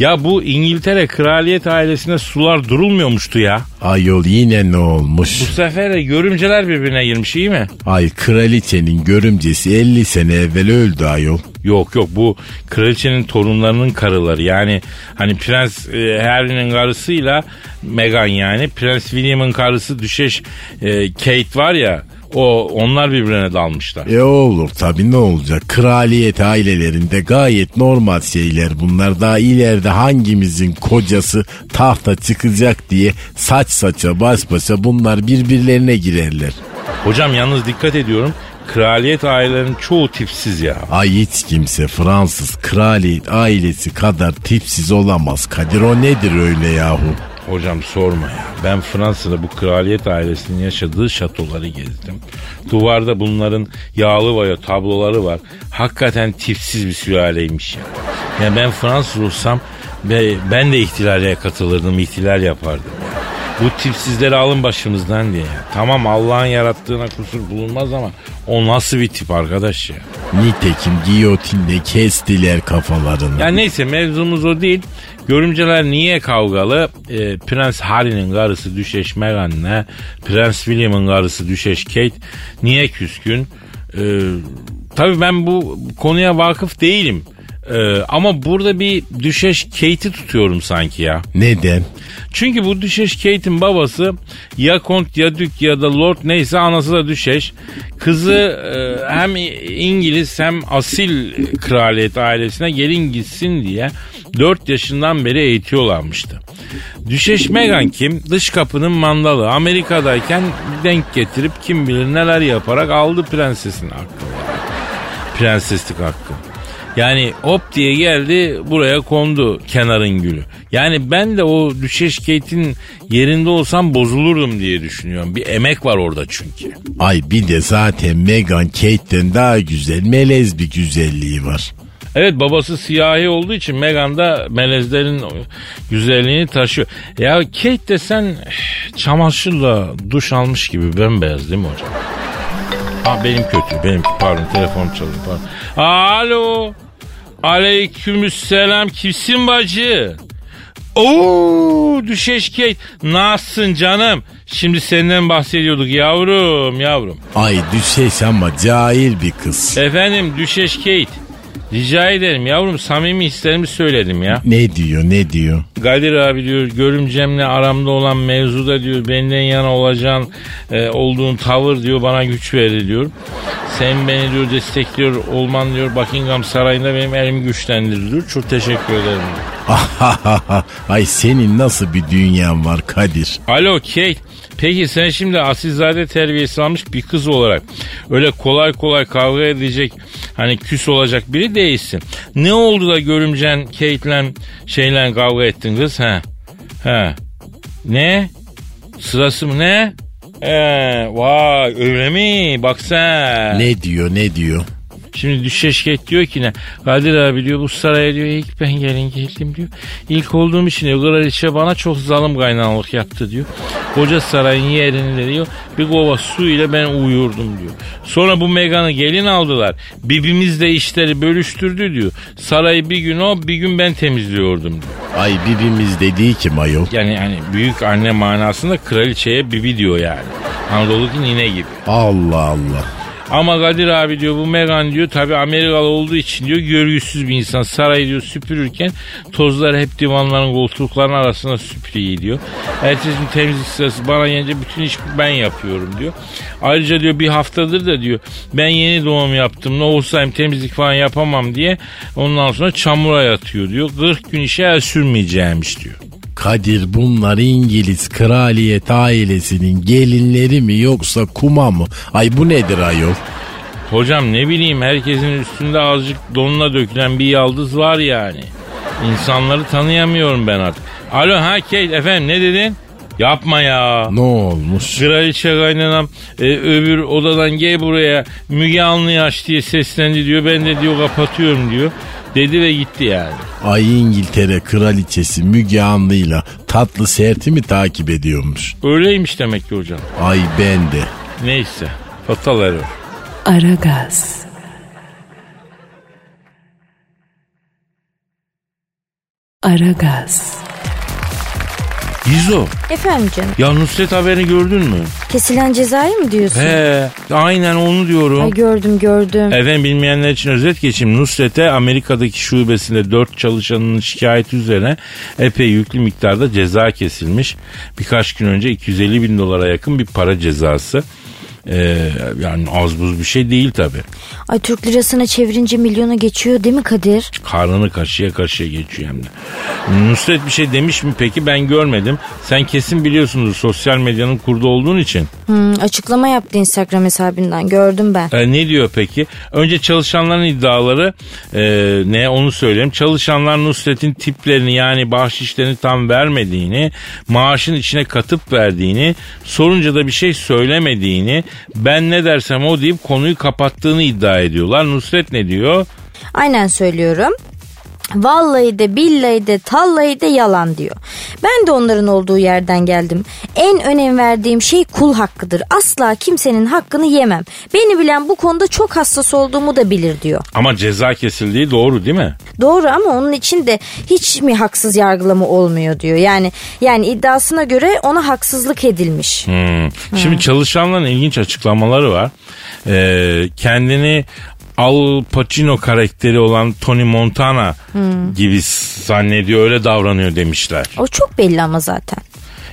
Ya bu İngiltere kraliyet ailesine sular durulmuyormuştu ya. Ayol yine ne olmuş? Bu sefer de görümceler birbirine girmiş iyi mi? Ay kraliçenin görümcesi 50 sene evvel öldü ayol. Yok yok bu kraliçenin torunlarının karıları yani hani Prens e, Harry'nin karısıyla Meghan yani Prens William'ın karısı düşeş e, Kate var ya o onlar birbirine dalmışlar. E olur tabi ne olacak? Kraliyet ailelerinde gayet normal şeyler bunlar. Daha ileride hangimizin kocası tahta çıkacak diye saç saça baş başa bunlar birbirlerine girerler. Hocam yalnız dikkat ediyorum kraliyet ailelerinin çoğu tipsiz ya. Ay hiç kimse Fransız kraliyet ailesi kadar tipsiz olamaz. Kadir o nedir öyle yahu? Hocam sorma ya. Ben Fransa'da bu kraliyet ailesinin yaşadığı şatoları gezdim. Duvarda bunların yağlı boya tabloları var. Hakikaten tipsiz bir sülaleymiş ya. Yani ben Fransız olsam be- ben de ihtilale katılırdım, ihtilal yapardım. ya. Bu tipsizleri alın başımızdan diye. ya. Tamam Allah'ın yarattığına kusur bulunmaz ama o nasıl bir tip arkadaş ya? Nitekim giyotinle kestiler kafalarını. Ya neyse mevzumuz o değil. Görümceler niye kavgalı? Ee, Prens Harry'nin karısı Düşeş Meghan'le Prens William'ın karısı Düşeş Kate niye küskün? Ee, tabii ben bu konuya vakıf değilim. Ee, ama burada bir Düşeş Kate'i tutuyorum sanki ya. Neden? Çünkü bu Düşeş Kate'in babası ya kont ya dük ya da lord neyse anası da Düşeş. Kızı e, hem İngiliz hem asil kraliyet ailesine gelin gitsin diye 4 yaşından beri eğitiyorlarmıştı. Düşeş Meghan kim? Dış kapının mandalı. Amerika'dayken denk getirip kim bilir neler yaparak aldı prensesin hakkını. Prenseslik hakkı. Yani hop diye geldi buraya kondu kenarın gülü. Yani ben de o Düşeş Kate'in yerinde olsam bozulurdum diye düşünüyorum. Bir emek var orada çünkü. Ay bir de zaten Meghan Kate'den daha güzel melez bir güzelliği var. Evet babası siyahi olduğu için Meghan da melezlerin güzelliğini taşıyor. Ya Kate de sen çamaşırla duş almış gibi bembeyaz değil mi hocam? Ha benim kötü benimki pardon telefon çalıyor pardon. Alo. Aleykümselam kimsin bacı? Oo düşeş Kate. Nasılsın canım? Şimdi senden bahsediyorduk yavrum yavrum. Ay düşeş ama cahil bir kız. Efendim düşeş Kate. Rica ederim yavrum samimi hislerimi söyledim ya. Ne diyor ne diyor? Kadir abi diyor görümcemle aramda olan mevzuda diyor benden yana olacağın e, olduğun tavır diyor bana güç verir diyor. Sen beni diyor destekliyor olman diyor Buckingham Sarayı'nda benim elimi güçlendirir diyor. Çok teşekkür ederim. Ay senin nasıl bir dünyan var Kadir? Alo Kate. Peki sen şimdi asilzade terbiyesi almış bir kız olarak öyle kolay kolay kavga edecek hani küs olacak biri değilsin. Ne oldu da görümcen Kate'le şeyle kavga ettin kız ha? Ha. Ne? Sırası mı ne? Ee, vay öyle mi? Bak sen. Ne diyor ne diyor? Şimdi Düşeşket diyor ki ne? Kadir abi diyor bu saraya diyor ilk ben gelin geldim diyor. İlk olduğum için diyor kraliçe bana çok zalim kaynanalık yaptı diyor. Koca sarayın yerinde diyor bir kova su ile ben uyurdum diyor. Sonra bu Megan'ı gelin aldılar. Birbimiz de işleri bölüştürdü diyor. Sarayı bir gün o bir gün ben temizliyordum diyor. Ay birbirimiz dediği kim ayol? Yani hani büyük anne manasında kraliçeye bibi diyor yani. Anadolu'daki nine gibi. Allah Allah. Ama Kadir abi diyor bu Megan diyor tabi Amerikalı olduğu için diyor görgüsüz bir insan. Sarayı diyor süpürürken tozlar hep divanların koltukların arasına süpürüyor diyor. Ertesi temizlik sırası bana gelince bütün iş ben yapıyorum diyor. Ayrıca diyor bir haftadır da diyor ben yeni doğum yaptım ne olsayım temizlik falan yapamam diye ondan sonra çamura yatıyor diyor. 40 gün işe el sürmeyeceğimiş diyor. Kadir bunlar İngiliz kraliyet ailesinin gelinleri mi yoksa kuma mı? Ay bu nedir ayol? Hocam ne bileyim herkesin üstünde azıcık donuna dökülen bir yaldız var yani. İnsanları tanıyamıyorum ben artık. Alo ha Kate efendim ne dedin? Yapma ya. Ne olmuş? Kraliçe kaynanam e, öbür odadan gel buraya Müge Anlı aç diye seslendi diyor. Ben de diyor kapatıyorum diyor. Dedi ve gitti yani. Ay İngiltere kraliçesi Müge Anlı'yla tatlı serti mi takip ediyormuş? Öyleymiş demek ki hocam. Ay ben de. Neyse. Fatal error. Aragaz, Aragaz, Gizo Efendim canım. ya Nusret haberini gördün mü? Kesilen cezayı mı diyorsun? He aynen onu diyorum. Ay gördüm gördüm. Efendim bilmeyenler için özet geçeyim. Nusret'e Amerika'daki şubesinde 4 çalışanının şikayeti üzerine epey yüklü miktarda ceza kesilmiş. Birkaç gün önce 250 bin dolara yakın bir para cezası. Ee, yani az buz bir şey değil tabi. Ay Türk lirasına çevirince milyona geçiyor değil mi Kadir? Karnını kaşıya kaşıya geçiyor hem de. Nusret bir şey demiş mi peki ben görmedim. Sen kesin biliyorsundur sosyal medyanın kurdu olduğun için. Hmm, açıklama yaptı Instagram hesabından gördüm ben. E, ne diyor peki? Önce çalışanların iddiaları e, ne onu söyleyeyim. Çalışanlar Nusret'in tiplerini yani bahşişlerini tam vermediğini, maaşın içine katıp verdiğini, sorunca da bir şey söylemediğini, ben ne dersem o deyip konuyu kapattığını iddia ediyorlar. Nusret ne diyor? Aynen söylüyorum. Vallahi de billahi de tallahi de yalan diyor. Ben de onların olduğu yerden geldim. En önem verdiğim şey kul hakkıdır. Asla kimsenin hakkını yemem. Beni bilen bu konuda çok hassas olduğumu da bilir diyor. Ama ceza kesildiği doğru değil mi? Doğru ama onun için de hiç mi haksız yargılama olmuyor diyor. Yani yani iddiasına göre ona haksızlık edilmiş. Hmm. Şimdi çalışanların ilginç açıklamaları var. Ee, kendini Al Pacino karakteri olan Tony Montana gibi zannediyor öyle davranıyor demişler. O çok belli ama zaten.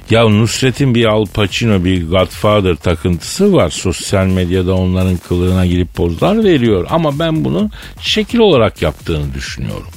Ya Nusret'in bir Al Pacino bir Godfather takıntısı var. Sosyal medyada onların kılığına girip pozlar veriyor. Ama ben bunu şekil olarak yaptığını düşünüyorum.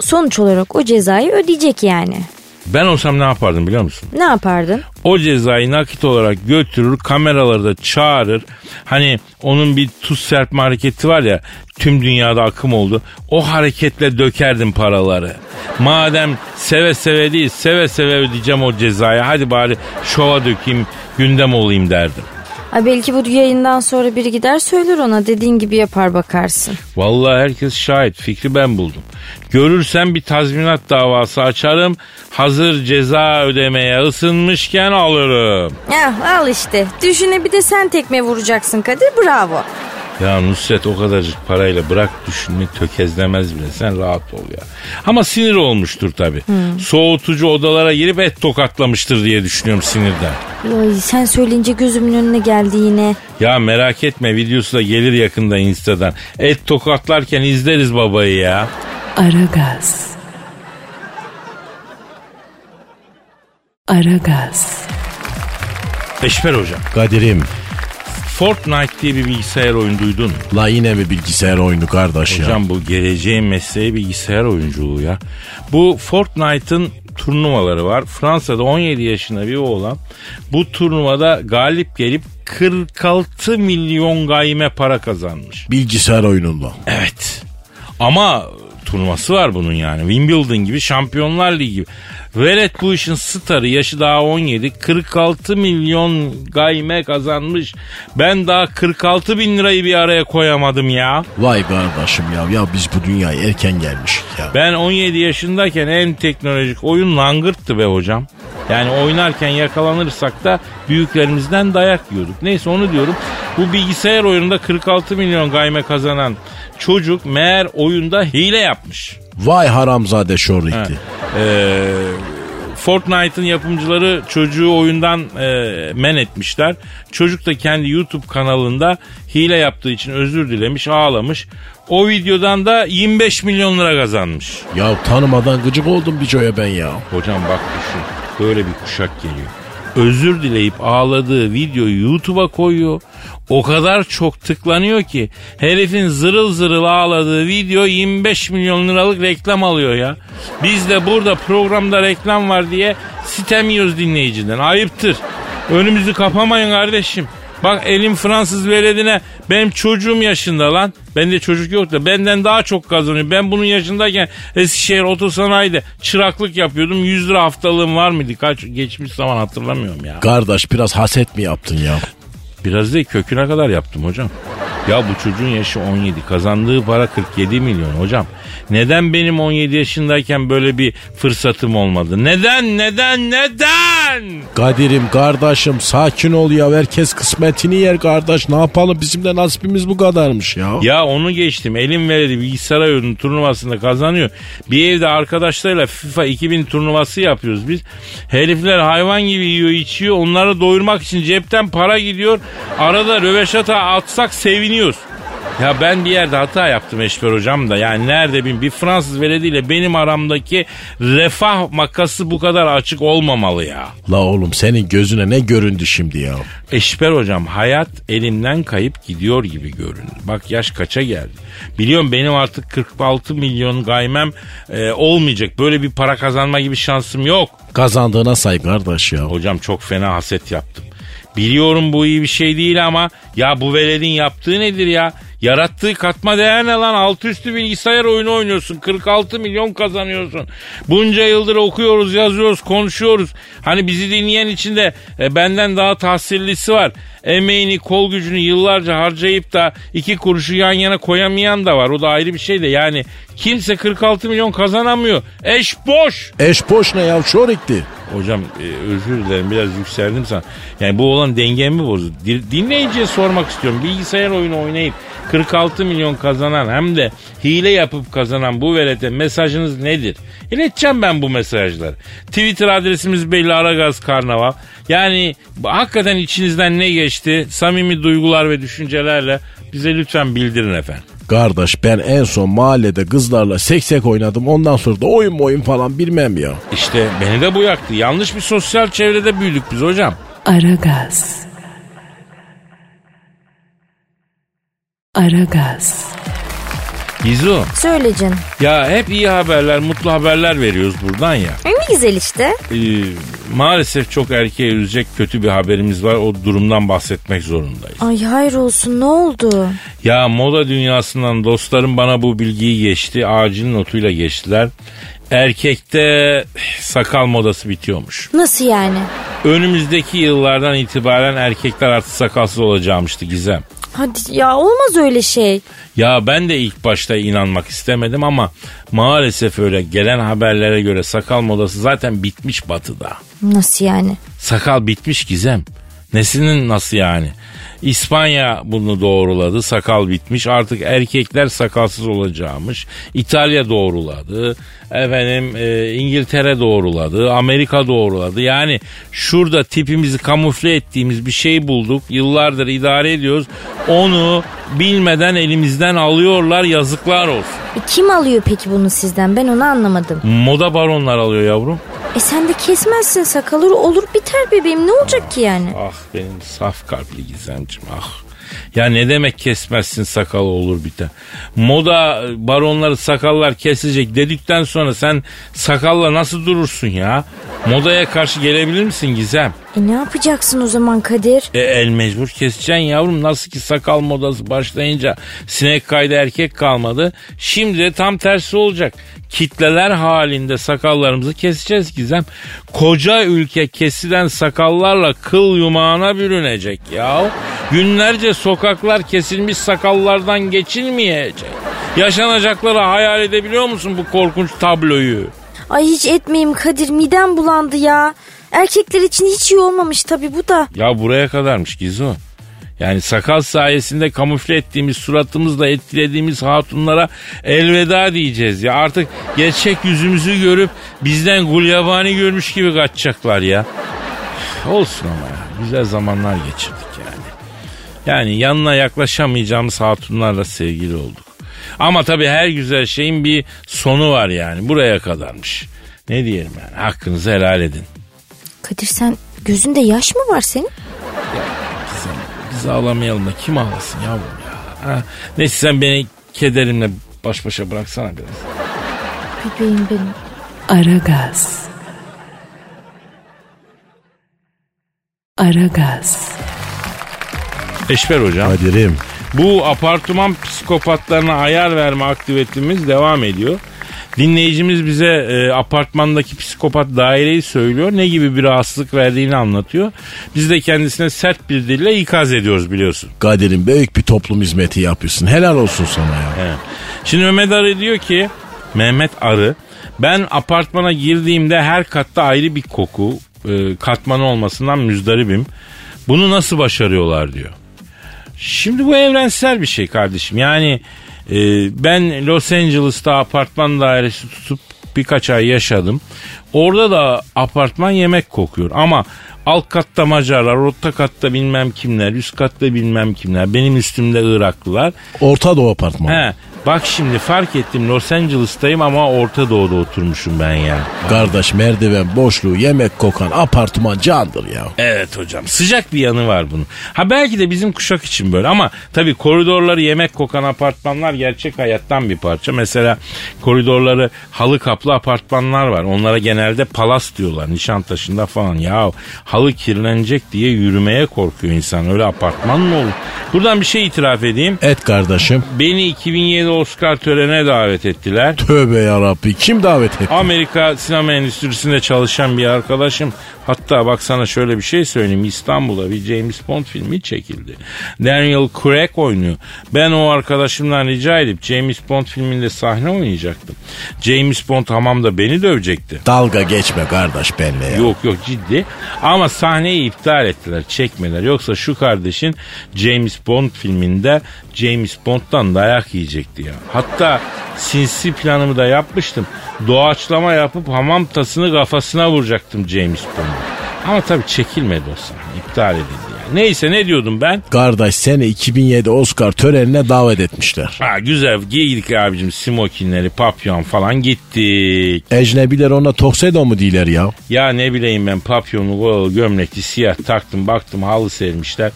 Sonuç olarak o cezayı ödeyecek yani. Ben olsam ne yapardım biliyor musun? Ne yapardın? O cezayı nakit olarak götürür kameraları da çağırır. Hani onun bir tuz serpme hareketi var ya tüm dünyada akım oldu. O hareketle dökerdim paraları. Madem seve seve değil seve seve ödeyeceğim o cezayı. Hadi bari şova dökeyim gündem olayım derdim. Ay belki bu yayından sonra biri gider söyler ona dediğin gibi yapar bakarsın. Vallahi herkes şahit fikri ben buldum. Görürsem bir tazminat davası açarım. Hazır ceza ödemeye ısınmışken alırım. Ya al işte. Düşüne bir de sen tekme vuracaksın Kadir bravo. Ya Nusret o kadarcık parayla bırak düşünme tökezlemez bile sen rahat ol ya. Ama sinir olmuştur tabii. Soğutucu odalara girip et tokatlamıştır diye düşünüyorum sinirden. Ay, sen söyleyince gözümün önüne geldi yine. Ya merak etme videosu da gelir yakında instadan. Et tokatlarken izleriz babayı ya. Aragaz. Aragaz. Eşber hocam. Kadir'im Fortnite diye bir bilgisayar oyunu duydun mu? la yine mi bilgisayar oyunu kardeş ya? Hocam bu geleceğin mesleği bilgisayar oyunculuğu ya. Bu Fortnite'ın turnuvaları var. Fransa'da 17 yaşında bir oğlan bu turnuvada galip gelip 46 milyon gayme para kazanmış. Bilgisayar oyununda. Evet. Ama turnuvası var bunun yani. Wimbledon gibi Şampiyonlar Ligi gibi. Velet bu işin starı yaşı daha 17 46 milyon gayme kazanmış. Ben daha 46 bin lirayı bir araya koyamadım ya. Vay kardeşim ya ya biz bu dünyaya erken gelmişik ya. Ben 17 yaşındayken en teknolojik oyun langırttı be hocam. Yani oynarken yakalanırsak da büyüklerimizden dayak yiyorduk. Neyse onu diyorum. Bu bilgisayar oyununda 46 milyon gayme kazanan çocuk meğer oyunda hile yapmış. Vay haramzade şorrikti. Ee, Fortnite'ın yapımcıları çocuğu oyundan e, men etmişler. Çocuk da kendi YouTube kanalında hile yaptığı için özür dilemiş, ağlamış. O videodan da 25 milyon lira kazanmış. Ya tanımadan gıcık oldum Bico'ya ben ya. Hocam bak düşün. Böyle bir kuşak geliyor. Özür dileyip ağladığı videoyu YouTube'a koyuyor. O kadar çok tıklanıyor ki herifin zırıl zırıl ağladığı video 25 milyon liralık reklam alıyor ya. Biz de burada programda reklam var diye sitem yiyoruz dinleyiciden. Ayıptır. Önümüzü kapamayın kardeşim. Bak elim Fransız veledine benim çocuğum yaşında lan. Bende çocuk yok da benden daha çok kazanıyor. Ben bunun yaşındayken Eskişehir Otosanayi'de çıraklık yapıyordum. 100 lira haftalığım var mıydı? Kaç geçmiş zaman hatırlamıyorum ya. Kardeş biraz haset mi yaptın ya? Biraz değil köküne kadar yaptım hocam. Ya bu çocuğun yaşı 17 kazandığı para 47 milyon hocam. Neden benim 17 yaşındayken böyle bir fırsatım olmadı? Neden neden neden? Kadir'im kardeşim sakin ol ya herkes kısmetini yer kardeş ne yapalım bizim de nasibimiz bu kadarmış ya. Ya onu geçtim elim verdi bilgisayar oyunu turnuvasında kazanıyor. Bir evde arkadaşlarıyla FIFA 2000 turnuvası yapıyoruz biz. Herifler hayvan gibi yiyor içiyor onları doyurmak için cepten para gidiyor. Arada röveşata atsak seviniyoruz. Ya ben bir yerde hata yaptım Eşber hocam da. Yani nerede bin bir Fransız velediyle benim aramdaki refah makası bu kadar açık olmamalı ya. La oğlum senin gözüne ne göründü şimdi ya? Eşber hocam hayat elimden kayıp gidiyor gibi göründü. Bak yaş kaça geldi. Biliyorum benim artık 46 milyon gaymem e, olmayacak. Böyle bir para kazanma gibi şansım yok. Kazandığına say kardeş ya. Hocam çok fena haset yaptım. Biliyorum bu iyi bir şey değil ama ya bu veledin yaptığı nedir ya? Yarattığı katma değer ne lan? Altı üstü bilgisayar oyunu oynuyorsun. 46 milyon kazanıyorsun. Bunca yıldır okuyoruz, yazıyoruz, konuşuyoruz. Hani bizi dinleyen içinde e, benden daha tahsillisi var. Emeğini, kol gücünü yıllarca harcayıp da iki kuruşu yan yana koyamayan da var. O da ayrı bir şey de yani kimse 46 milyon kazanamıyor. Eş boş. Eş boş ne ya şorikti. Hocam e, özür dilerim biraz yükseldim sana. Yani bu olan dengemi bozdu. Di- Dinleyiciye sormak istiyorum. Bilgisayar oyunu oynayıp 46 milyon kazanan hem de hile yapıp kazanan bu velete mesajınız nedir? İleteceğim ben bu mesajları. Twitter adresimiz belli Aragaz Karnaval. Yani hakikaten içinizden ne geçti? Samimi duygular ve düşüncelerle bize lütfen bildirin efendim. Kardeş ben en son mahallede kızlarla seksek oynadım ondan sonra da oyun oyun falan bilmem ya. İşte beni de bu yaktı. Yanlış bir sosyal çevrede büyüdük biz hocam. Aragaz. Aragaz. Gizu Söyle canım. ya hep iyi haberler mutlu haberler veriyoruz buradan ya. E, ne güzel işte. Ee, maalesef çok erkeğe üzecek kötü bir haberimiz var. O durumdan bahsetmek zorundayız. Ay hayır olsun ne oldu? Ya moda dünyasından dostlarım bana bu bilgiyi geçti. Acil notuyla geçtiler. Erkekte sakal modası bitiyormuş. Nasıl yani? Önümüzdeki yıllardan itibaren erkekler artık sakalsız olacakmıştı Gizem. Hadi ya olmaz öyle şey. Ya ben de ilk başta inanmak istemedim ama maalesef öyle gelen haberlere göre sakal modası zaten bitmiş batıda. Nasıl yani? Sakal bitmiş Gizem. Nesinin nasıl yani? İspanya bunu doğruladı. Sakal bitmiş. Artık erkekler sakalsız olacakmış. İtalya doğruladı. Efendim e, İngiltere doğruladı. Amerika doğruladı. Yani şurada tipimizi kamufle ettiğimiz bir şey bulduk. Yıllardır idare ediyoruz. Onu bilmeden elimizden alıyorlar. Yazıklar olsun. E, kim alıyor peki bunu sizden? Ben onu anlamadım. Moda baronlar alıyor yavrum. E sen de kesmezsin sakalı olur biter bebeğim ne olacak ki yani? Ah benim saf kalpli gizemcim ah. Ya ne demek kesmezsin sakalı olur biter. Moda baronları sakallar kesecek dedikten sonra sen sakalla nasıl durursun ya? Modaya karşı gelebilir misin Gizem? E ne yapacaksın o zaman Kadir? E el mecbur keseceksin yavrum. Nasıl ki sakal modası başlayınca sinek kaydı erkek kalmadı. Şimdi de tam tersi olacak. Kitleler halinde sakallarımızı keseceğiz Gizem. Koca ülke kesilen sakallarla kıl yumağına bürünecek ya. Günlerce sokaklar kesilmiş sakallardan geçilmeyecek. Yaşanacakları hayal edebiliyor musun bu korkunç tabloyu? Ay hiç etmeyeyim Kadir midem bulandı ya. Erkekler için hiç iyi olmamış tabii bu da. Ya buraya kadarmış Gizo. Yani sakal sayesinde kamufle ettiğimiz suratımızla etkilediğimiz hatunlara elveda diyeceğiz ya. Artık gerçek yüzümüzü görüp bizden gulyabani görmüş gibi kaçacaklar ya. Olsun ama ya. Güzel zamanlar geçirdik yani. Yani yanına yaklaşamayacağımız hatunlarla sevgili olduk. Ama tabii her güzel şeyin bir sonu var yani. Buraya kadarmış. Ne diyelim yani hakkınızı helal edin. Kadir sen gözünde yaş mı var senin? Sen, biz ağlamayalım da kim ağlasın yavrum ya. Ha? Neyse sen beni kederimle baş başa bıraksana biraz. Bebeğim benim. Aragaz. Aragaz. Eşber hocam. Kadir'im. Bu apartman psikopatlarına ayar verme aktivitemiz devam ediyor. Dinleyicimiz bize e, apartmandaki psikopat daireyi söylüyor. Ne gibi bir rahatsızlık verdiğini anlatıyor. Biz de kendisine sert bir dille ikaz ediyoruz biliyorsun. Kadir'im büyük bir toplum hizmeti yapıyorsun. Helal olsun sana ya. Evet. Şimdi Mehmet Arı diyor ki Mehmet Arı ben apartmana girdiğimde her katta ayrı bir koku e, katmanı olmasından müzdaribim. Bunu nasıl başarıyorlar diyor. Şimdi bu evrensel bir şey kardeşim. Yani e, ben Los Angeles'ta apartman dairesi tutup birkaç ay yaşadım. Orada da apartman yemek kokuyor ama alt katta Macarlar, orta katta bilmem kimler, üst katta bilmem kimler, benim üstümde Iraklılar. Orta Doğu apartmanı. He, bak şimdi fark ettim Los Angeles'tayım ama Orta Doğu'da oturmuşum ben ya. Kardeş merdiven boşluğu yemek kokan apartman candır ya. Evet hocam sıcak bir yanı var bunun. Ha belki de bizim kuşak için böyle ama tabii koridorları yemek kokan apartmanlar gerçek hayattan bir parça. Mesela koridorları halı kaplı apartmanlar var. Onlara genelde palas diyorlar Nişantaşı'nda falan. Ya halı kirlenecek diye yürümeye korkuyor insan. Öyle apartman mı olur? Buradan bir şey itiraf edeyim. Et kardeşim. Beni 2007 Oscar törenine davet ettiler. Tövbe yarabbi kim davet etti? Amerika sinema endüstrisinde çalışan bir arkadaşım. Hatta bak sana şöyle bir şey söyleyeyim. İstanbul'a bir James Bond filmi çekildi. Daniel Craig oynuyor. Ben o arkadaşımdan rica edip James Bond filminde sahne oynayacaktım. James Bond hamamda beni dövecekti. Dalga geçme kardeş benimle ya. Yok yok ciddi. Ama sahneyi iptal ettiler, çekmeler. Yoksa şu kardeşin James Bond filminde James Bond'dan dayak yiyecekti ya. Hatta sinsi planımı da yapmıştım. Doğaçlama yapıp hamam tasını kafasına vuracaktım James Bond'u. Ama tabii çekilmedi o sahne. İptal edildi yani. Neyse ne diyordum ben? Kardeş seni 2007 Oscar törenine davet etmişler. Ha güzel giydik abicim smokinleri, papyon falan gittik. Ecnebiler ona toksedo mu diler ya? Ya ne bileyim ben papyonu, gömlekli, siyah taktım baktım halı sermişler.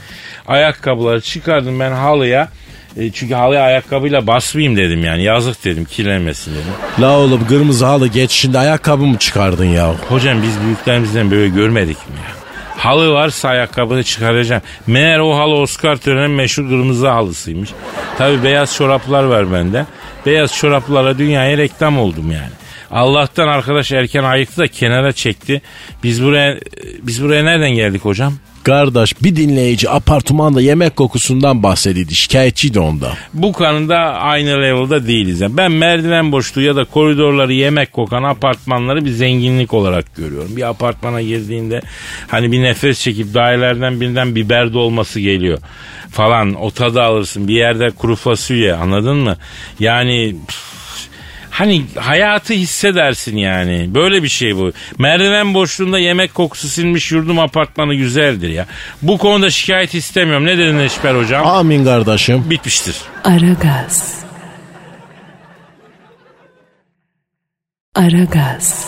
Ayakkabıları çıkardım ben halıya. E, çünkü halıya ayakkabıyla basmayayım dedim yani yazık dedim kirlenmesin dedim. La oğlum kırmızı halı geç şimdi ayakkabı mı çıkardın ya? Hocam biz büyüklerimizden böyle görmedik mi ya? Halı varsa ayakkabını çıkaracağım. Meğer o halı Oscar töreninin meşhur kırmızı halısıymış. Tabi beyaz çoraplar var bende. Beyaz çoraplara dünyaya reklam oldum yani. Allah'tan arkadaş erken ayıktı da kenara çekti. Biz buraya biz buraya nereden geldik hocam? Kardeş bir dinleyici apartmanda yemek kokusundan bahsedildi. Şikayetçiydi onda. Bu konuda aynı level'da değiliz. Yani ben merdiven boşluğu ya da koridorları yemek kokan apartmanları bir zenginlik olarak görüyorum. Bir apartmana girdiğinde hani bir nefes çekip dairelerden birinden biber dolması geliyor falan o tadı alırsın. Bir yerde kuru fasulye anladın mı? Yani püf, Hani hayatı hissedersin yani. Böyle bir şey bu. Merdiven boşluğunda yemek kokusu silmiş yurdum apartmanı güzeldir ya. Bu konuda şikayet istemiyorum. Ne dedin Eşber hocam? Amin kardeşim. Bitmiştir. Aragaz. Aragaz.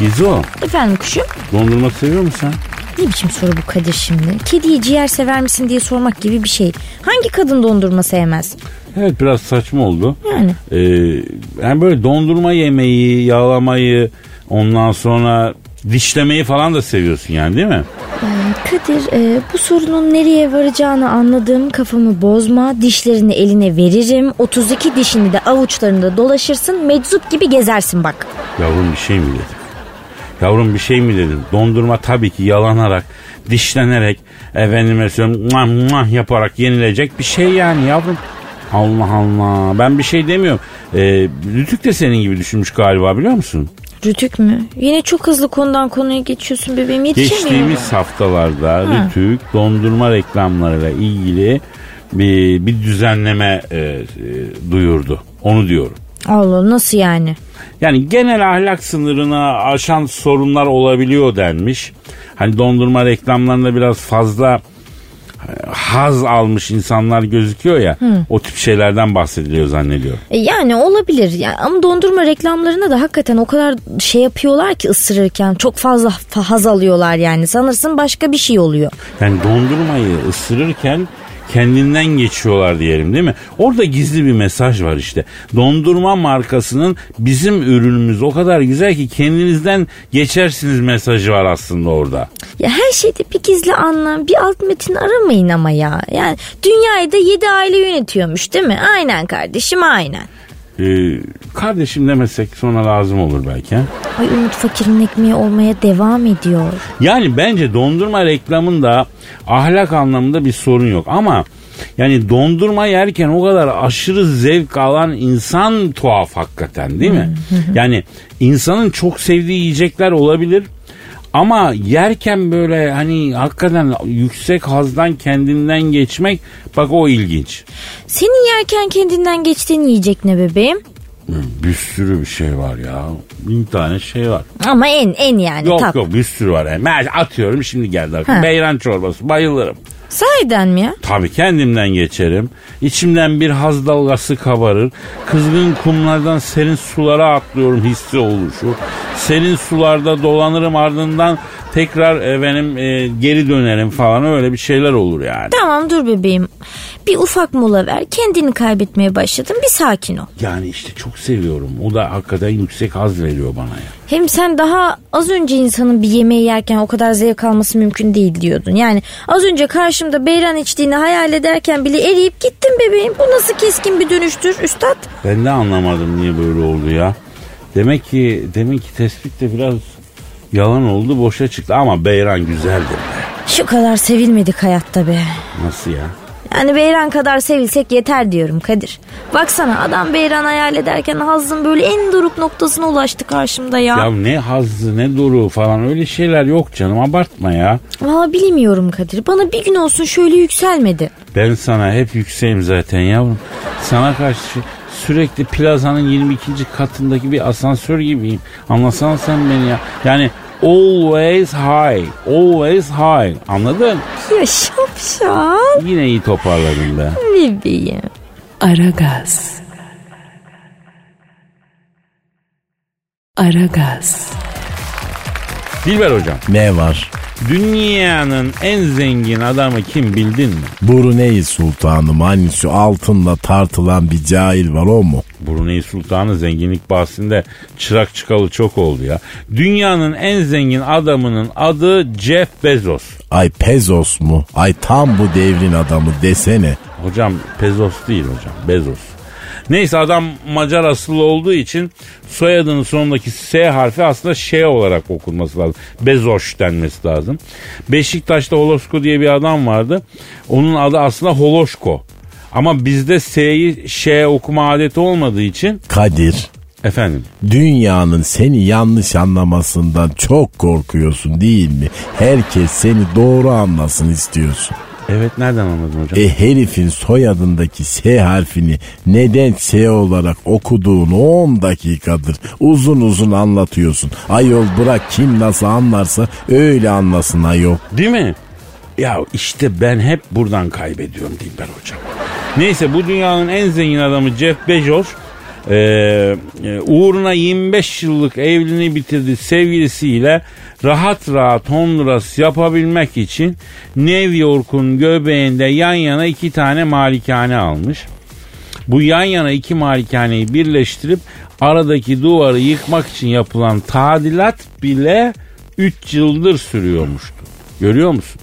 Gizo Efendim kuşum? dondurma seviyor musun Ne biçim soru bu Kadir şimdi? Kediyi ciğer sever misin diye sormak gibi bir şey. Hangi kadın dondurma sevmez? Evet biraz saçma oldu. Yani. Ee, yani böyle dondurma yemeyi, yağlamayı, ondan sonra dişlemeyi falan da seviyorsun yani değil mi? Kadir e, bu sorunun nereye varacağını anladığım kafamı bozma. Dişlerini eline veririm. 32 dişini de avuçlarında dolaşırsın. Meczup gibi gezersin bak. Yavrum bir şey mi dedim? Yavrum bir şey mi dedim? Dondurma tabii ki yalanarak, dişlenerek, efendime söyleyeyim muah muah yaparak yenilecek bir şey yani yavrum. Allah Allah. Ben bir şey demiyorum. Ee, Rütük de senin gibi düşünmüş galiba biliyor musun? Rütük mü? Yine çok hızlı konudan konuya geçiyorsun bebeğim yetişemiyorum. Geçtiğimiz haftalarda Rütük dondurma reklamlarıyla ilgili bir, bir düzenleme e, e, duyurdu. Onu diyorum. Allah nasıl yani? Yani genel ahlak sınırını aşan sorunlar olabiliyor denmiş. Hani dondurma reklamlarında biraz fazla haz almış insanlar gözüküyor ya. O tip şeylerden bahsediliyor zannediyorum. E yani olabilir yani ama dondurma reklamlarına da hakikaten o kadar şey yapıyorlar ki ısırırken çok fazla fa- haz alıyorlar yani sanırsın başka bir şey oluyor. Yani dondurmayı ısırırken kendinden geçiyorlar diyelim değil mi? Orada gizli bir mesaj var işte. Dondurma markasının bizim ürünümüz o kadar güzel ki kendinizden geçersiniz mesajı var aslında orada. Ya her şeyde bir gizli anlam bir alt metin aramayın ama ya. Yani dünyayı da 7 aile yönetiyormuş değil mi? Aynen kardeşim aynen. Ee, kardeşim demesek sonra lazım olur belki. ha? Ay Umut fakirin ekmeği olmaya devam ediyor. Yani bence dondurma reklamında ahlak anlamında bir sorun yok ama yani dondurma yerken o kadar aşırı zevk alan insan tuhaf hakikaten değil mi? yani insanın çok sevdiği yiyecekler olabilir ama yerken böyle hani hakikaten yüksek hazdan kendinden geçmek bak o ilginç. Senin yerken kendinden geçtiğin yiyecek ne bebeğim? Bir sürü bir şey var ya. Bin tane şey var. Ama en en yani Yok tat. yok bir sürü var. Yani. Atıyorum şimdi geldi. Beyran çorbası bayılırım. Sahiden mi ya? Tabii kendimden geçerim. İçimden bir haz dalgası kabarır. Kızgın kumlardan serin sulara atlıyorum hissi oluşur. Serin sularda dolanırım ardından tekrar e, benim e, geri dönerim falan öyle bir şeyler olur yani. Tamam dur bebeğim. Bir ufak mola ver. Kendini kaybetmeye başladın. Bir sakin ol. Yani işte çok seviyorum. O da hakikaten yüksek haz veriyor bana ya. Hem sen daha az önce insanın bir yemeği yerken o kadar zevk alması mümkün değil diyordun. Yani az önce karşımda beyran içtiğini hayal ederken bile eriyip gittin bebeğim. Bu nasıl keskin bir dönüştür üstad? Ben de anlamadım niye böyle oldu ya. Demek ki demek ki tespit de biraz yalan oldu boşa çıktı ama Beyran güzeldir be. Şu kadar sevilmedik hayatta be. Nasıl ya? Yani Beyran kadar sevilsek yeter diyorum Kadir. Baksana adam Beyran hayal ederken Hazz'ın böyle en doruk noktasına ulaştı karşımda ya. Ya ne hazzı ne duru falan öyle şeyler yok canım abartma ya. Valla bilmiyorum Kadir. Bana bir gün olsun şöyle yükselmedi. Ben sana hep yükseğim zaten yavrum. Sana karşı sürekli plazanın 22. katındaki bir asansör gibiyim. Anlasana sen beni ya. Yani always high, always high. Anladın? Ya şapşal Yine iyi toparladın be. bebeğim. Aragaz. Aragaz. Dilber hocam. Ne var? Dünyanın en zengin adamı kim bildin mi? Brunei Sultanı şu altınla tartılan bir cahil var o mu? Brunei Sultanı zenginlik bahsinde çırak çıkalı çok oldu ya. Dünyanın en zengin adamının adı Jeff Bezos. Ay Pezos mu? Ay tam bu devrin adamı desene. Hocam Bezos değil hocam Bezos. Neyse adam Macar asıllı olduğu için soyadının sonundaki S harfi aslında Ş olarak okunması lazım. Bezoş denmesi lazım. Beşiktaş'ta Holosko diye bir adam vardı. Onun adı aslında Holoşko. Ama bizde S'yi Ş okuma adeti olmadığı için Kadir efendim dünyanın seni yanlış anlamasından çok korkuyorsun değil mi? Herkes seni doğru anlasın istiyorsun. Evet nereden anladın hocam? E herifin soyadındaki S harfini neden S olarak okuduğunu 10 dakikadır uzun uzun anlatıyorsun. Ayol bırak kim nasıl anlarsa öyle anlasın ayol. Değil mi? Ya işte ben hep buradan kaybediyorum Dilber hocam. Neyse bu dünyanın en zengin adamı Jeff Bezos e, e, uğruna 25 yıllık evliliğini bitirdi sevgilisiyle rahat rahat Honduras yapabilmek için New York'un göbeğinde yan yana iki tane malikane almış. Bu yan yana iki malikaneyi birleştirip aradaki duvarı yıkmak için yapılan tadilat bile 3 yıldır sürüyormuştu. Görüyor musun?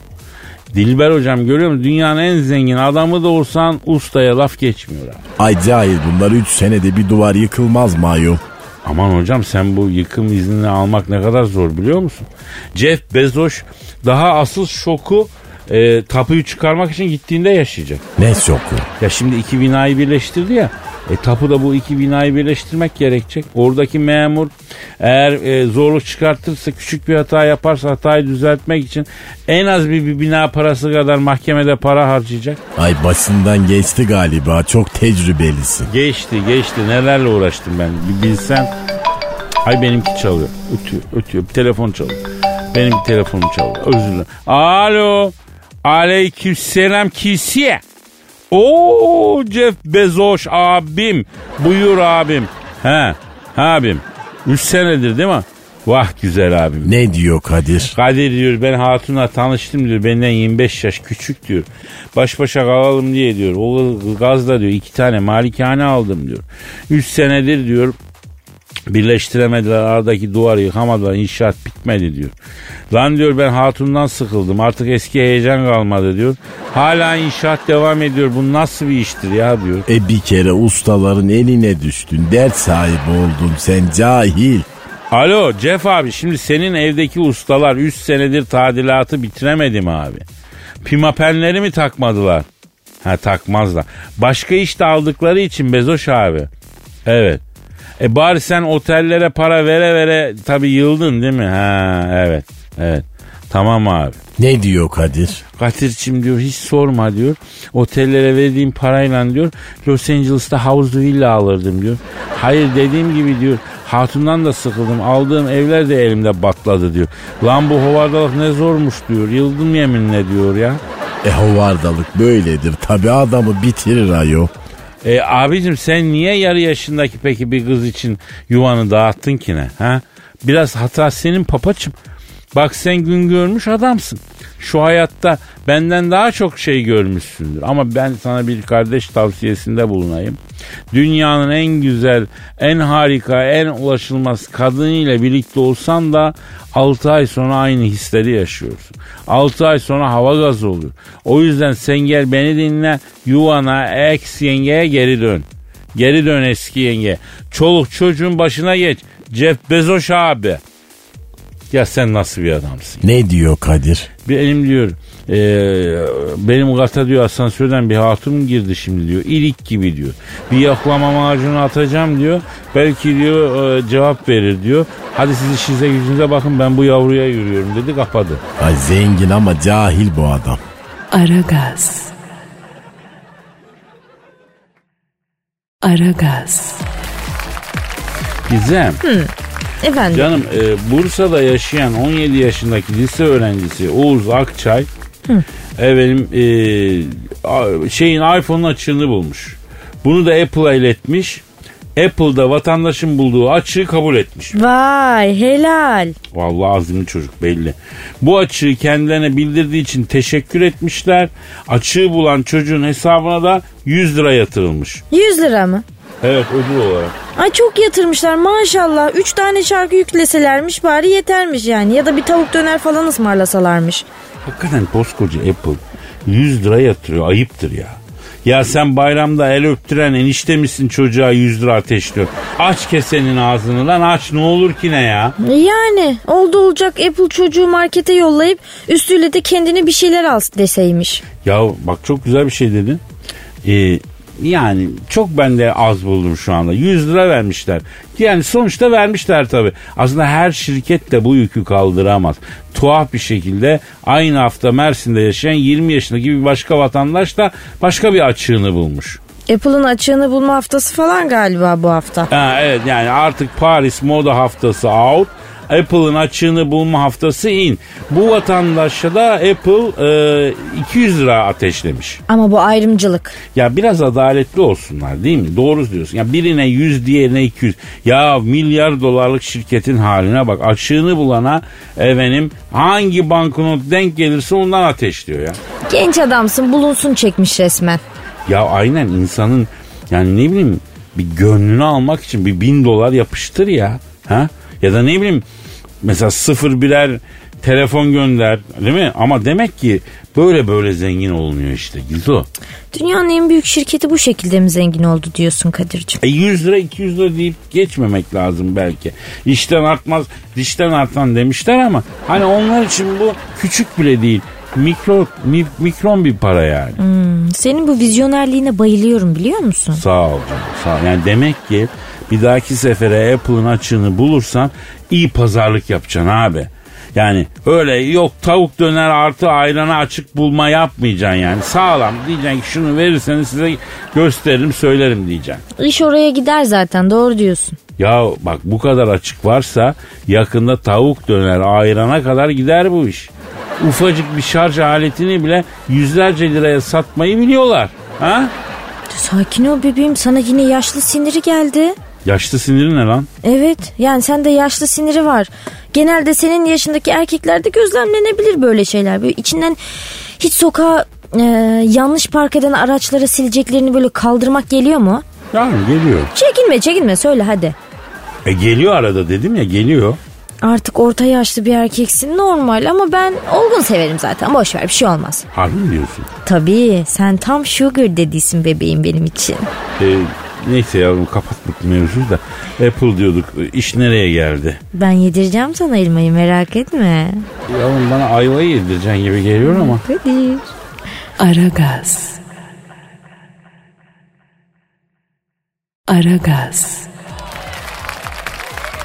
Dilber hocam görüyor musun? Dünyanın en zengin adamı da olsan ustaya laf geçmiyor abi. Ay cahil bunlar 3 senede bir duvar yıkılmaz mı ayol? Aman hocam sen bu yıkım iznini almak ne kadar zor biliyor musun? Jeff Bezos daha asıl şoku e, tapuyu çıkarmak için gittiğinde yaşayacak. Ne şoku? Ya şimdi iki binayı birleştirdi ya. E tapuda bu iki binayı birleştirmek gerekecek. Oradaki memur eğer e, zorluk çıkartırsa küçük bir hata yaparsa hatayı düzeltmek için en az bir, bir bina parası kadar mahkemede para harcayacak. Ay başından geçti galiba çok tecrübelisin. Geçti geçti nelerle uğraştım ben bir bilsen. Ay benimki çalıyor. Ötüyor ötüyor. Bir telefon çalıyor. Benim telefonum çalıyor. Özür dilerim. Alo. Aleykümselam kisiye. Oo Jeff Bezos abim. Buyur abim. He. Abim. Üç senedir değil mi? Vah güzel abim. Ne diyor Kadir? Kadir diyor ben hatunla tanıştım diyor. Benden 25 yaş küçük diyor. Baş başa kalalım diye diyor. O gazda diyor iki tane malikane aldım diyor. 3 senedir diyor birleştiremediler aradaki duvarı yıkamadılar inşaat bitmedi diyor. Lan diyor ben hatundan sıkıldım artık eski heyecan kalmadı diyor. Hala inşaat devam ediyor bu nasıl bir iştir ya diyor. E bir kere ustaların eline düştün. Dert sahibi oldun sen cahil. Alo Jeff abi şimdi senin evdeki ustalar 3 senedir tadilatı bitiremedi mi abi? Pimapenleri mi takmadılar? Ha takmazlar. Başka iş de aldıkları için Bezoş abi. Evet. E bari sen otellere para vere vere tabi yıldın değil mi? Ha evet. Evet. Tamam abi. Ne diyor Kadir? Katir'cim diyor hiç sorma diyor. Otellere verdiğim parayla diyor Los Angeles'ta havuzlu villa alırdım diyor. Hayır dediğim gibi diyor hatundan da sıkıldım. Aldığım evler de elimde batladı diyor. Lan bu hovardalık ne zormuş diyor. Yıldım yeminle diyor ya. E hovardalık böyledir. Tabi adamı bitirir ayo. E abicim sen niye yarı yaşındaki peki bir kız için yuvanı dağıttın ki ne? Ha? Biraz hata senin papaçım. Bak sen gün görmüş adamsın. Şu hayatta benden daha çok şey görmüşsündür. Ama ben sana bir kardeş tavsiyesinde bulunayım. Dünyanın en güzel, en harika, en ulaşılmaz kadınıyla birlikte olsan da 6 ay sonra aynı hisleri yaşıyorsun. 6 ay sonra hava gazı oluyor. O yüzden sen gel beni dinle yuvana ex yengeye geri dön. Geri dön eski yenge. Çoluk çocuğun başına geç. Jeff Bezos abi. Ya sen nasıl bir adamsın? Ne diyor Kadir? Benim diyor e, benim kata diyor asansörden bir hatun girdi şimdi diyor. İlik gibi diyor. Bir yaklama macunu atacağım diyor. Belki diyor e, cevap verir diyor. Hadi siz işinize gücünüze bakın ben bu yavruya yürüyorum dedi kapadı. Ay zengin ama cahil bu adam. Aragaz. Aragaz. Gizem Efendim. canım e, Bursa'da yaşayan 17 yaşındaki lise öğrencisi Oğuz Akçay efendim e, şeyin iPhone'un açığını bulmuş. Bunu da Apple'a iletmiş. Apple'da vatandaşın bulduğu açığı kabul etmiş. Vay helal. Vallahi azimli çocuk belli. Bu açığı kendilerine bildirdiği için teşekkür etmişler. Açığı bulan çocuğun hesabına da 100 lira yatırılmış. 100 lira mı? Evet ödül olarak. Ay çok yatırmışlar maşallah. 3 tane şarkı yükleselermiş bari yetermiş yani. Ya da bir tavuk döner falan ısmarlasalarmış. Hakikaten koskoca Apple 100 lira yatırıyor. Ayıptır ya. Ya sen bayramda el öptüren enişte misin çocuğa 100 lira ateşliyor? Aç kesenin ağzını lan aç ne olur ki ne ya? Yani oldu olacak Apple çocuğu markete yollayıp üstüyle de kendine bir şeyler al deseymiş. Ya bak çok güzel bir şey dedin. Ee, yani çok ben de az buldum şu anda. 100 lira vermişler. Yani sonuçta vermişler tabii. Aslında her şirket de bu yükü kaldıramaz. Tuhaf bir şekilde aynı hafta Mersin'de yaşayan 20 yaşındaki bir başka vatandaş da başka bir açığını bulmuş. Apple'ın açığını bulma haftası falan galiba bu hafta. Ha, evet yani artık Paris moda haftası out. Apple'ın açığını bulma haftası in. Bu vatandaşa da Apple e, 200 lira ateşlemiş. Ama bu ayrımcılık. Ya biraz adaletli olsunlar değil mi? Doğru diyorsun. Ya birine 100 diğerine 200. Ya milyar dolarlık şirketin haline bak. Açığını bulana efendim hangi banknot denk gelirse ondan ateşliyor ya. Genç adamsın bulunsun çekmiş resmen. Ya aynen insanın yani ne bileyim bir gönlünü almak için bir bin dolar yapıştır ya. Ha? Ya da ne bileyim mesela sıfır birer telefon gönder değil mi? Ama demek ki böyle böyle zengin olunuyor işte Gizo. Dünyanın en büyük şirketi bu şekilde mi zengin oldu diyorsun Kadir'cim? E 100 lira 200 lira deyip geçmemek lazım belki. İşten artmaz dişten artan demişler ama hani onlar için bu küçük bile değil. Mikro, mi- mikron bir para yani. senin bu vizyonerliğine bayılıyorum biliyor musun? Sağ ol canım sağ ol. Yani demek ki bir dahaki sefere Apple'ın açığını bulursan iyi pazarlık yapacaksın abi. Yani öyle yok tavuk döner artı ayrana açık bulma yapmayacaksın yani. Sağlam diyeceksin ki şunu verirseniz size gösteririm söylerim diyeceksin. İş oraya gider zaten doğru diyorsun. Ya bak bu kadar açık varsa yakında tavuk döner ayrana kadar gider bu iş. Ufacık bir şarj aletini bile yüzlerce liraya satmayı biliyorlar. Ha? Sakin ol bebeğim sana yine yaşlı siniri geldi. Yaşlı siniri ne lan? Evet yani sende yaşlı siniri var. Genelde senin yaşındaki erkeklerde gözlemlenebilir böyle şeyler. Böyle içinden hiç sokağa e, yanlış park eden araçlara sileceklerini böyle kaldırmak geliyor mu? Yani geliyor. Çekinme çekinme söyle hadi. E geliyor arada dedim ya geliyor. Artık orta yaşlı bir erkeksin normal ama ben olgun severim zaten boş ver bir şey olmaz. Harbi mi diyorsun? Tabii sen tam sugar dedisin bebeğim benim için. E, neyse yavrum kapattık mevzuyu da. Apple diyorduk. İş nereye geldi? Ben yedireceğim sana elmayı merak etme. Yavrum bana ayvayı yedireceksin gibi geliyor ama. Kadir. Aragaz. Aragaz.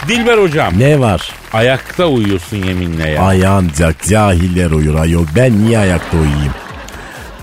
Dilber hocam. Ne var? Ayakta uyuyorsun yeminle ya. Ay ancak cahiller uyur ayol. Ben niye ayakta uyuyayım?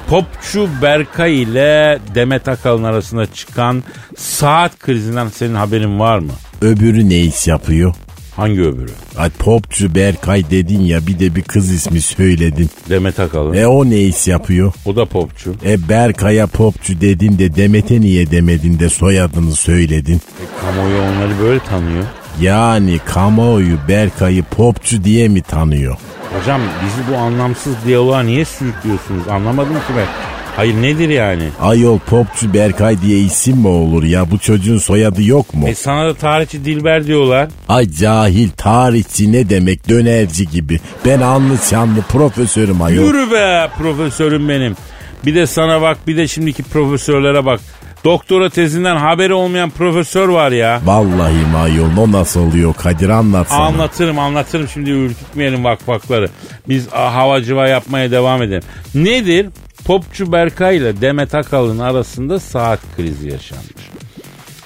Popçu Berkay ile Demet Akalın arasında çıkan saat krizinden senin haberin var mı? Öbürü ne iş yapıyor? Hangi öbürü? Ay popçu Berkay dedin ya bir de bir kız ismi söyledin. Demet Akalın. E o ne iş yapıyor? O da popçu. E Berkay'a popçu dedin de Demet'e niye demedin de soyadını söyledin. E, kamuoyu onları böyle tanıyor. Yani kamuoyu Berkay'ı popçu diye mi tanıyor? Hocam bizi bu anlamsız diyaloğa niye sürüklüyorsunuz? Anlamadım ki ben. Hayır nedir yani? Ayol popçu Berkay diye isim mi olur ya? Bu çocuğun soyadı yok mu? E sana da tarihçi Dilber diyorlar. Ay cahil tarihçi ne demek dönerci gibi. Ben anlı şanlı profesörüm ayol. Yürü be profesörüm benim. Bir de sana bak bir de şimdiki profesörlere bak. Doktora tezinden haberi olmayan profesör var ya. Vallahi mi ayol o nasıl oluyor Kadir anlatsana. Anlatırım anlatırım şimdi ürkütmeyelim vakfakları. Biz a, havacıva yapmaya devam edelim. Nedir? Popçu Berkay ile Demet Akalın arasında saat krizi yaşanmış.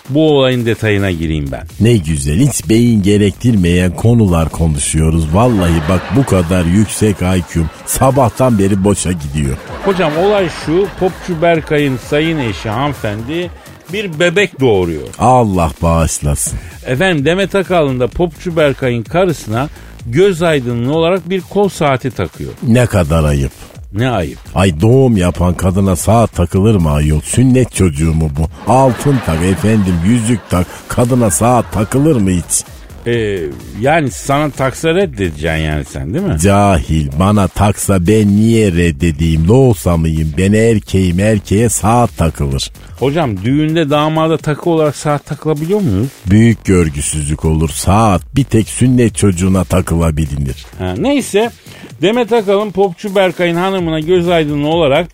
Bu olayın detayına gireyim ben. Ne güzel hiç beyin gerektirmeyen konular konuşuyoruz. Vallahi bak bu kadar yüksek IQ'm sabahtan beri boşa gidiyor. Hocam olay şu Popçu Berkay'ın sayın eşi hanımefendi bir bebek doğuruyor. Allah bağışlasın. Efendim Demet Akalın da Popçu Berkay'ın karısına göz aydınlığı olarak bir kol saati takıyor. Ne kadar ayıp. Ne ayıp. Ay doğum yapan kadına saat takılır mı ayol? Sünnet çocuğu mu bu? Altın tak efendim yüzük tak. Kadına saat takılır mı hiç? Ee, yani sana taksa reddedeceksin yani sen değil mi? Cahil bana taksa ben niye reddedeyim? Ne olsa mıyım? Ben erkeğim erkeğe saat takılır. Hocam düğünde damada takı olarak saat takılabiliyor muyuz? Büyük görgüsüzlük olur. Saat bir tek sünnet çocuğuna takılabilir. Ha, neyse Demet Akalın Popçu Berkay'ın hanımına göz aydınlığı olarak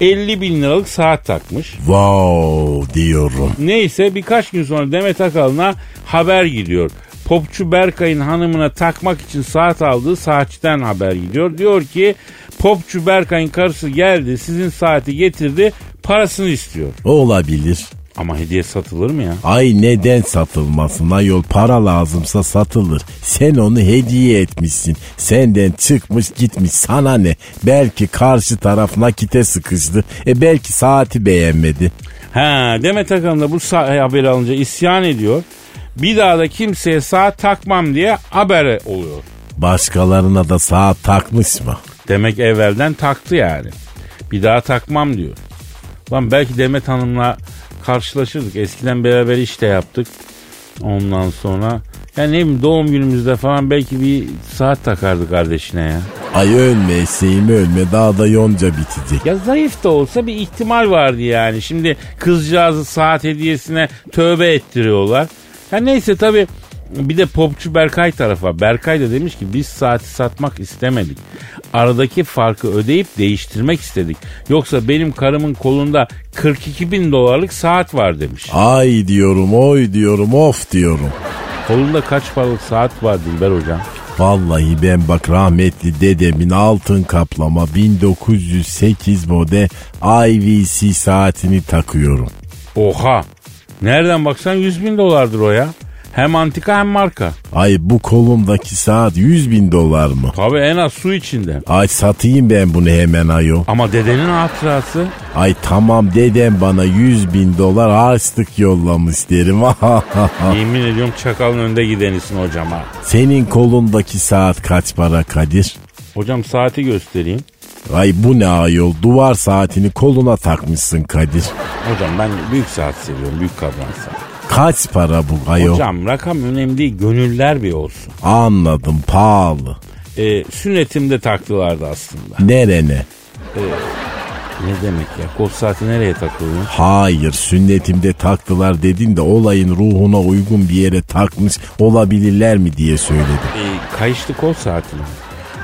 50 bin liralık saat takmış. Wow diyorum. Neyse birkaç gün sonra Demet Akalın'a haber gidiyor. Popçu Berkay'ın hanımına takmak için saat aldığı saatçiden haber gidiyor. Diyor ki Popçu Berkay'ın karısı geldi sizin saati getirdi parasını istiyor. Olabilir. Ama hediye satılır mı ya? Ay neden satılmasın ayol para lazımsa satılır. Sen onu hediye etmişsin. Senden çıkmış gitmiş sana ne? Belki karşı taraf nakite sıkıştı. E belki saati beğenmedi. Ha Demet Akalın da bu sa- haberi alınca isyan ediyor. Bir daha da kimseye saat takmam diye haber oluyor. Başkalarına da saat takmış mı? Demek evvelden taktı yani. Bir daha takmam diyor. Lan belki Demet Hanım'la karşılaşırdık. Eskiden beraber iş de yaptık. Ondan sonra yani ne bileyim doğum günümüzde falan belki bir saat takardı kardeşine ya. Ay ölme eseğim ölme daha da yonca bitecek. Ya zayıf da olsa bir ihtimal vardı yani. Şimdi kızcağızı saat hediyesine tövbe ettiriyorlar. Ya neyse tabii bir de popçu Berkay tarafa. Berkay da demiş ki biz saati satmak istemedik. Aradaki farkı ödeyip değiştirmek istedik. Yoksa benim karımın kolunda 42 bin dolarlık saat var demiş. Ay diyorum oy diyorum of diyorum. Kolunda kaç paralık saat var Dilber hocam? Vallahi ben bak rahmetli dedemin altın kaplama 1908 model IVC saatini takıyorum. Oha. Nereden baksan 100 bin dolardır o ya. Hem antika hem marka. Ay bu kolumdaki saat 100 bin dolar mı? Tabii en az su içinde. Ay satayım ben bunu hemen ayol. Ama dedenin hatırası. Ay tamam dedem bana 100 bin dolar harçlık yollamış derim. Yemin ediyorum çakalın önde gidenisin hocam ha. Senin kolundaki saat kaç para Kadir? Hocam saati göstereyim. Ay bu ne ayol duvar saatini koluna takmışsın Kadir. Hocam ben büyük saat seviyorum. Büyük kadran saat. Kaç para bu ayol? Hocam rakam önemli değil. Gönüller bir olsun. Anladım pahalı. Ee, sünnetimde taktılardı aslında. Nerene? Ne demek ya? Kol saati nereye takılıyor? Hayır sünnetimde taktılar dedin de olayın ruhuna uygun bir yere takmış olabilirler mi diye söyledim. Ee, kayışlı kol saati mi?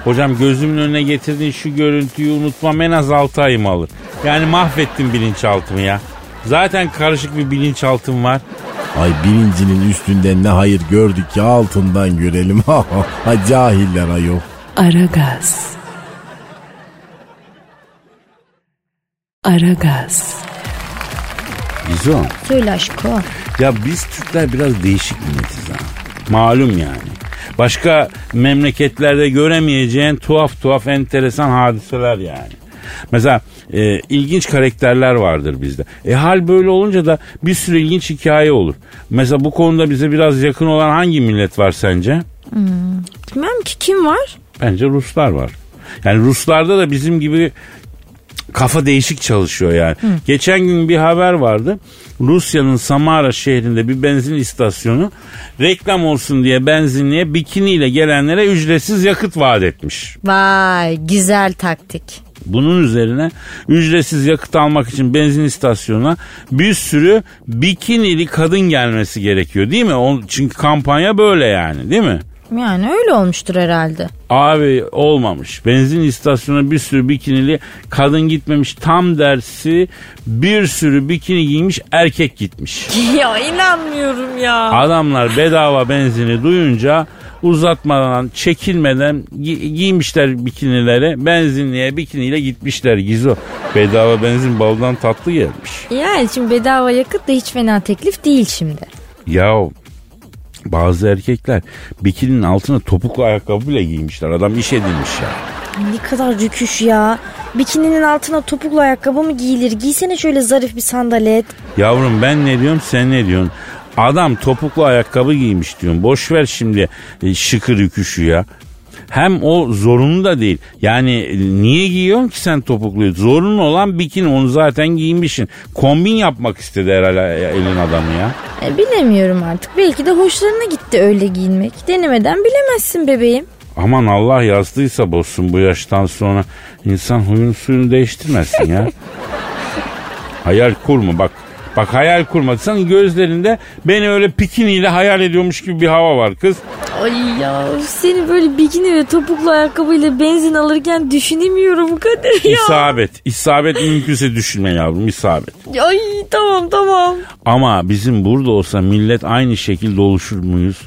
Hocam gözümün önüne getirdiğin şu görüntüyü unutmam en az 6 ayım alır. Yani mahvettim bilinçaltımı ya. Zaten karışık bir bilinçaltım var. Ay birincinin üstünden ne hayır gördük ki altından görelim. ha cahiller ayol. Aragaz. Aragaz. Gizo. Söyle aşko. Ya biz Türkler biraz değişik milletiz ha. Malum yani. Başka memleketlerde göremeyeceğin tuhaf tuhaf enteresan hadiseler yani. Mesela e, ilginç karakterler vardır bizde. E hal böyle olunca da bir sürü ilginç hikaye olur. Mesela bu konuda bize biraz yakın olan hangi millet var sence? Bilmem ki kim var? Bence Ruslar var. Yani Ruslarda da bizim gibi kafa değişik çalışıyor yani. Geçen gün bir haber vardı. Rusya'nın Samara şehrinde bir benzin istasyonu reklam olsun diye benzinliğe bikiniyle gelenlere ücretsiz yakıt vaat etmiş. Vay güzel taktik. Bunun üzerine ücretsiz yakıt almak için benzin istasyonuna bir sürü bikinili kadın gelmesi gerekiyor değil mi? O- Çünkü kampanya böyle yani değil mi? Yani öyle olmuştur herhalde. Abi olmamış. Benzin istasyonuna bir sürü bikinili kadın gitmemiş. Tam dersi bir sürü bikini giymiş erkek gitmiş. ya inanmıyorum ya. Adamlar bedava benzini duyunca uzatmadan çekilmeden gi- giymişler bikinileri benzinliğe bikiniyle gitmişler Gizo. Bedava benzin baldan tatlı gelmiş. Yani şimdi bedava yakıt da hiç fena teklif değil şimdi. Ya bazı erkekler bikininin altına topuklu ayakkabı bile giymişler. Adam iş edilmiş ya. Ne kadar rüküş ya. Bikininin altına topuklu ayakkabı mı giyilir? Giysene şöyle zarif bir sandalet. Yavrum ben ne diyorum sen ne diyorsun? Adam topuklu ayakkabı giymiş diyorsun. Boş ver şimdi e, şıkır rüküşü ya. Hem o zorunlu da değil. Yani e, niye giyiyorsun ki sen topukluyu? Zorunlu olan bikini onu zaten giymişsin. Kombin yapmak istedi herhalde e, elin adamı ya. E, bilemiyorum artık. Belki de hoşlarına gitti öyle giyinmek. Denemeden bilemezsin bebeğim. Aman Allah yazdıysa bozsun bu yaştan sonra insan huyunu suyunu değiştirmesin ya. hayal kurma bak. Bak hayal kurma. Senin gözlerinde beni öyle pikiniyle hayal ediyormuş gibi bir hava var kız. Ay ya seni böyle bikini ve topuklu ayakkabıyla benzin alırken düşünemiyorum Kadir ya. İsabet. İsabet mümkünse düşünme yavrum isabet. Ay tamam tamam. Ama bizim burada olsa millet aynı şekilde oluşur muyuz?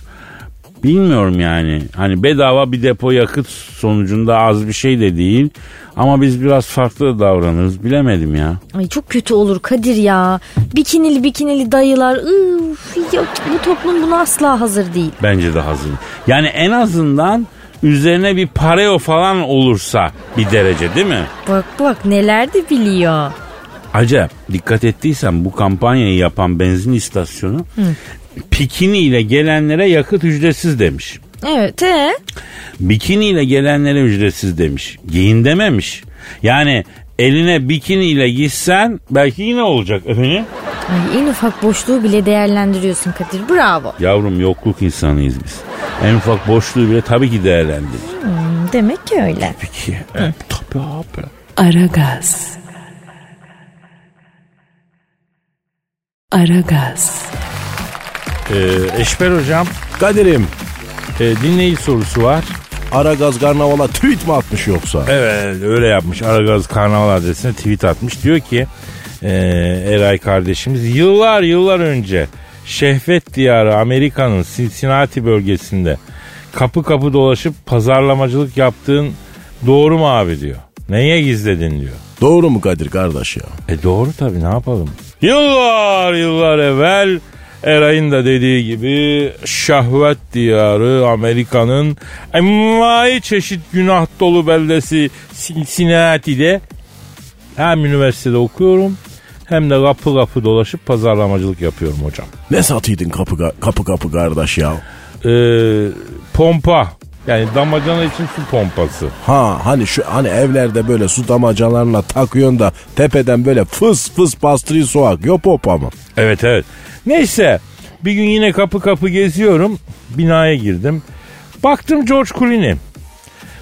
Bilmiyorum yani. Hani bedava bir depo yakıt sonucunda az bir şey de değil. Ama biz biraz farklı davranırız. Bilemedim ya. Ay çok kötü olur Kadir ya. Bikinili bikinili dayılar. Üf, ya, bu toplum buna asla hazır değil. Bence de hazır. Yani en azından üzerine bir pareo falan olursa bir derece değil mi? Bak bak neler de biliyor. Acayip dikkat ettiysen bu kampanyayı yapan benzin istasyonu pikini ile gelenlere yakıt ücretsiz demiş. Evet he. Bikini ile gelenlere ücretsiz demiş. Giyin dememiş. Yani eline bikini ile gitsen belki yine olacak efendim. Ay, en ufak boşluğu bile değerlendiriyorsun Kadir. Bravo. Yavrum yokluk insanıyız biz. En ufak boşluğu bile tabii ki değerlendirir. Hmm, Demek ki öyle. Peki. Evet, tabii abi. Aragaz. Aragaz. Ee, Eşber hocam Kadir'im e, dinleyici sorusu var. Aragaz Karnaval'a tweet mi atmış yoksa? Evet öyle yapmış. Aragaz Karnaval adresine tweet atmış. Diyor ki e, Eray kardeşimiz yıllar yıllar önce Şehvet Diyarı Amerika'nın Cincinnati bölgesinde kapı kapı dolaşıp pazarlamacılık yaptığın doğru mu abi diyor. Neye gizledin diyor. Doğru mu Kadir kardeş ya? E doğru tabii ne yapalım. Yıllar yıllar evvel Eray'ın da dediği gibi şahvet diyarı Amerika'nın envai çeşit günah dolu beldesi Cincinnati'de hem üniversitede okuyorum hem de kapı kapı dolaşıp pazarlamacılık yapıyorum hocam. Ne satıydın kapı kapı kapı kardeş ya? Ee, pompa yani damacana için su pompası. Ha hani şu hani evlerde böyle su damacalarına takıyorsun da tepeden böyle fıs fıs bastırıyor su akıyor popa mı? Evet evet. Neyse bir gün yine kapı kapı geziyorum. Binaya girdim. Baktım George Clooney.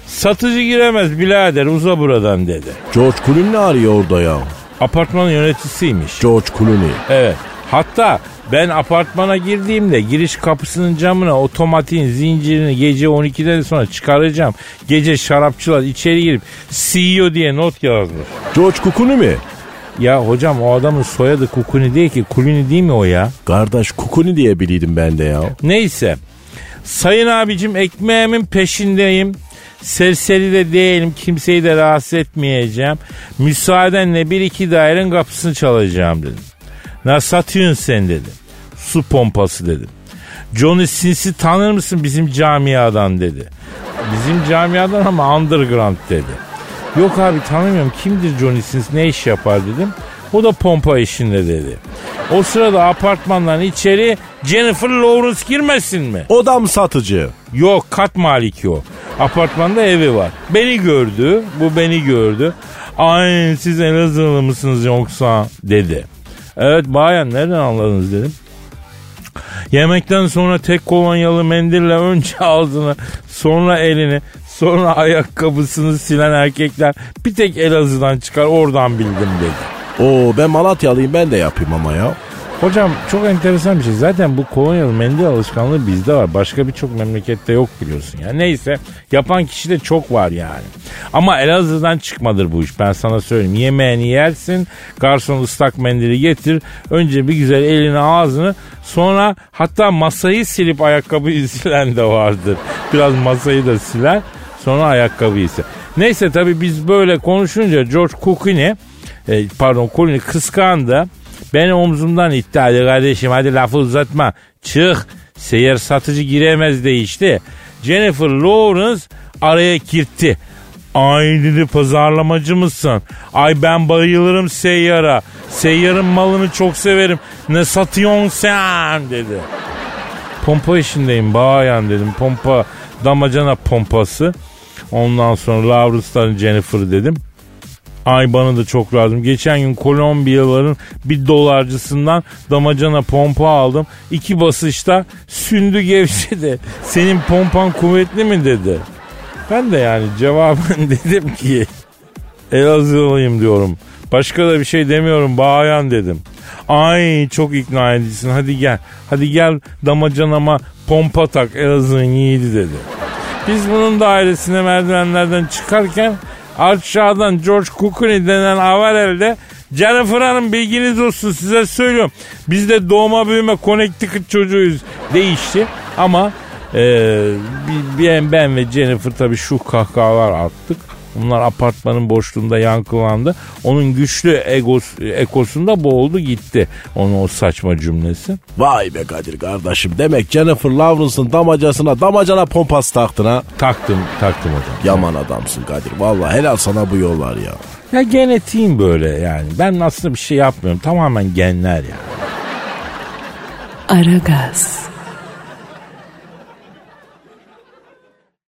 Satıcı giremez birader uza buradan dedi. George Clooney ne arıyor orada ya? Apartmanın yöneticisiymiş. George Clooney. Evet. Hatta ben apartmana girdiğimde giriş kapısının camına otomatiğin zincirini gece 12'den sonra çıkaracağım. Gece şarapçılar içeri girip CEO diye not yazmış. George Kukuni mi? Ya hocam o adamın soyadı Kukuni değil ki Kulini değil mi o ya? Kardeş Kukuni diye biliydim ben de ya. Neyse. Sayın abicim ekmeğimin peşindeyim. Serseri de değilim. Kimseyi de rahatsız etmeyeceğim. Müsaadenle bir iki dairenin kapısını çalacağım dedim. Ne satıyorsun sen dedim. Su pompası dedim. Johnny Sins'i tanır mısın bizim camiadan dedi. Bizim camiadan ama underground dedi. Yok abi tanımıyorum kimdir Johnny Sins ne iş yapar dedim. O da pompa işinde dedi. O sırada apartmandan içeri Jennifer Lawrence girmesin mi? O da mı satıcı? Yok kat maliki o. Apartmanda evi var. Beni gördü. Bu beni gördü. Ay siz Elazığlı mısınız yoksa dedi. Evet bayan nereden anladınız dedim. Yemekten sonra tek kolonyalı mendille önce ağzını sonra elini sonra ayakkabısını silen erkekler bir tek Elazığ'dan çıkar oradan bildim dedi. Oo ben Malatyalıyım ben de yapayım ama ya. Hocam çok enteresan bir şey. Zaten bu kolonyalı mendil alışkanlığı bizde var. Başka birçok memlekette yok biliyorsun. Yani neyse yapan kişi de çok var yani. Ama Elazığ'dan çıkmadır bu iş ben sana söyleyeyim. Yemeğini yersin, garson ıslak mendili getir. Önce bir güzel elini ağzını sonra hatta masayı silip ayakkabıyı silen de vardır. Biraz masayı da siler sonra ayakkabıyı siler. Neyse tabii biz böyle konuşunca George Clooney e, pardon Clooney kıskandı. Beni omzumdan itti hadi kardeşim hadi lafı uzatma. Çık seyyar satıcı giremez de işte. Jennifer Lawrence araya girdi. Ay dedi pazarlamacı mısın? Ay ben bayılırım seyyara. Seyyarın malını çok severim. Ne satıyorsun sen dedi. Pompa işindeyim bayan dedim. Pompa damacana pompası. Ondan sonra Lawrence'dan Jennifer dedim. Ay bana da çok lazım. Geçen gün Kolombiyalıların bir dolarcısından damacana pompa aldım. İki basışta sündü gevşedi. Senin pompan kuvvetli mi dedi. Ben de yani cevaben dedim ki Elazığlıyım diyorum. Başka da bir şey demiyorum bayan dedim. Ay çok ikna edicisin hadi gel. Hadi gel damacanama pompa tak Elazığ'ın yiğidi dedi. Biz bunun dairesine merdivenlerden çıkarken aşağıdan George Clooney denen avarelde Jennifer Hanım bilginiz olsun size söylüyorum. Biz de doğma büyüme Connecticut çocuğuyuz değişti ama e, ben, ben ve Jennifer tabii şu kahkahalar attık. Bunlar apartmanın boşluğunda yankılandı. Onun güçlü egos, ekosunda boğuldu gitti. Onun o saçma cümlesi. Vay be Kadir kardeşim. Demek Jennifer Lawrence'ın damacasına damacana pompası taktın ha. Taktım, taktım hocam. Yaman adamsın Kadir. Vallahi helal sana bu yollar ya. Ya genetiğim böyle yani. Ben aslında bir şey yapmıyorum. Tamamen genler ya. Aragaz.